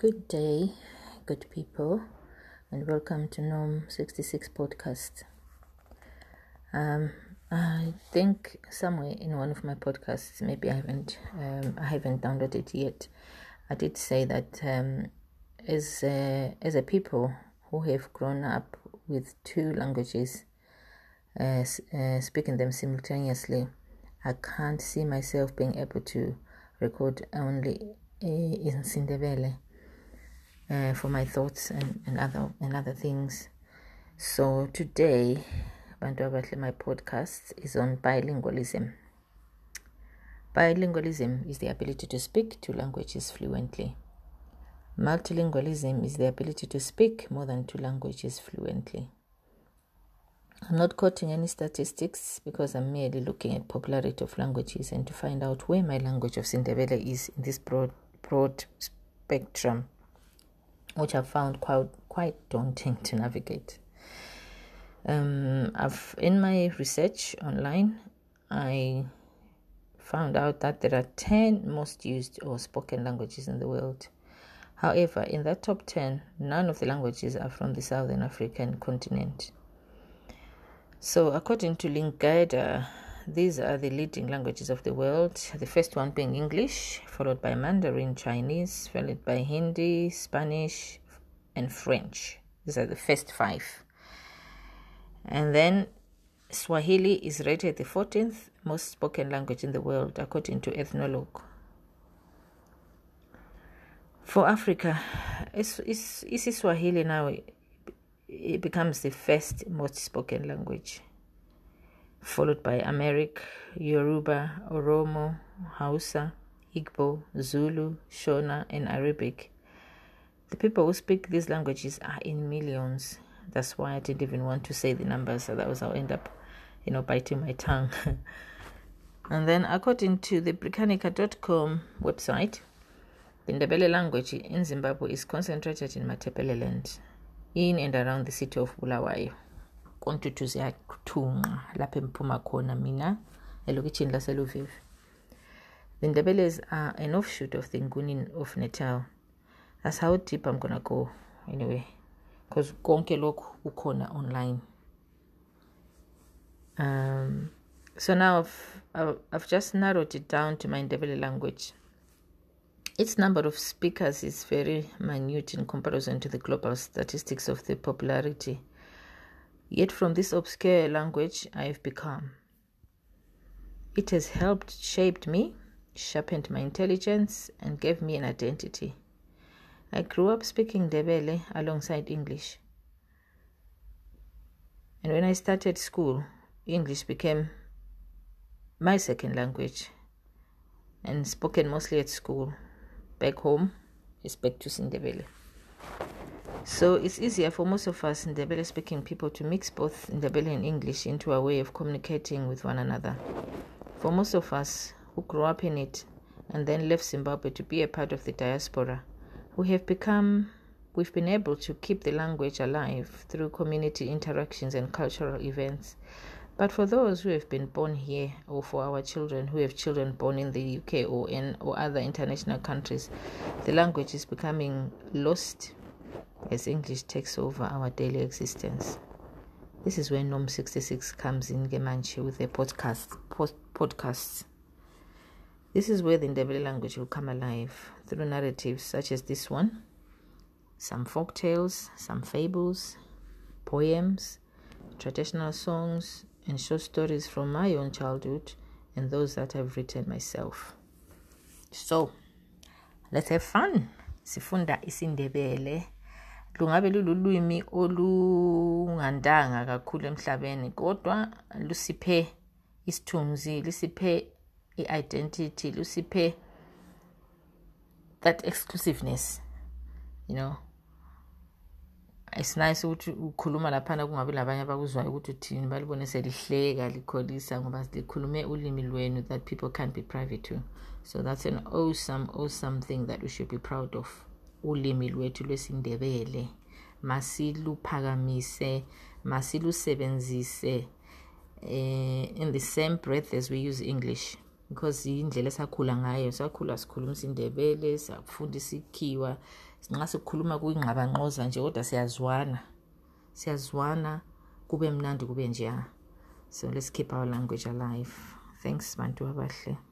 Good day, good people, and welcome to Norm 66 podcast. Um, I think somewhere in one of my podcasts, maybe I haven't, um, I haven't downloaded it yet. I did say that um, as a, as a people who have grown up with two languages, uh, uh, speaking them simultaneously, I can't see myself being able to record only uh, in Sindebele uh, for my thoughts and, and other and other things. So today, my podcast is on bilingualism. Bilingualism is the ability to speak two languages fluently. Multilingualism is the ability to speak more than two languages fluently. I'm not quoting any statistics because I'm merely looking at popularity of languages and to find out where my language of Sindebele is in this broad broad spectrum which I found quite quite daunting to navigate. Um, I've in my research online, I found out that there are ten most used or spoken languages in the world. However, in that top ten, none of the languages are from the southern African continent. So, according to Lingoda, these are the leading languages of the world. The first one being English, followed by Mandarin Chinese, followed by Hindi, Spanish, and French. These are the first five. And then Swahili is rated the 14th most spoken language in the world, according to Ethnologue. For Africa, is is Swahili now it becomes the first most spoken language, followed by Amharic, Yoruba, Oromo, Hausa, Igbo, Zulu, Shona, and Arabic. The people who speak these languages are in millions. That's why I didn't even want to say the numbers, so that was I'll end up, you know, biting my tongue. and then, according to the Britannica.com website, the Ndebele language in Zimbabwe is concentrated in Matabeleland, in and around the city of Bulawayo. Kontutu ziyathunqa lapha emphuma khona mina elokitshini the Ndebeles are an offshoot of the Nguni of Natal. That's how deep i'm gonna go anyway because konke lokhu ukhona online. Um so now I've, I've just narrowed it down to my Ndebele language. Its number of speakers is very minute in comparison to the global statistics of the popularity yet from this obscure language i've become it has helped shaped me sharpened my intelligence and gave me an identity I grew up speaking Ndebele alongside English. And when I started school, English became my second language and spoken mostly at school. Back home, it's back to Sindebele. So it's easier for most of us Ndebele speaking people to mix both Ndebele and English into a way of communicating with one another. For most of us who grew up in it and then left Zimbabwe to be a part of the diaspora, we have become we've been able to keep the language alive through community interactions and cultural events. But for those who have been born here, or for our children who have children born in the UK or in or other international countries, the language is becoming lost as English takes over our daily existence. This is where Norm 66 comes in Gemanche with their podcast, podcasts. This is where the Ndebele language will come alive through narratives such as this one, some folk tales, some fables, poems, traditional songs, and short stories from my own childhood and those that I've written myself. So, let's have fun. Sifunda isindebele. Lungabe lululwimi olungandanga kakhulu emhlabeni kodwa lusiphe isithunzi lisiphe i-identity lusiphe that exclusiveness you know. It's nice ukuthi ukhuluma laphana kungabi labanye abakuzwayo ukuthi uthini balibone selihleka likholisa ngoba likhulume ulimi lwenu that people can't be private to. So that's an awesome awesome thing that we should be proud of. Ulimi lwethu lwesindebele masiluphakamise masilusebenzise uh, in the same breath as we use english because indlela esakhula ngayo. Sakhula sikhuluma isindebele safunda isikhiwa. Sinxa sikhuluma kuyingqabanqoza nje kodwa siyazwana. Siyazwana kube mnandi kube njeya so let's keep our language alive. Thanks bantu abahle.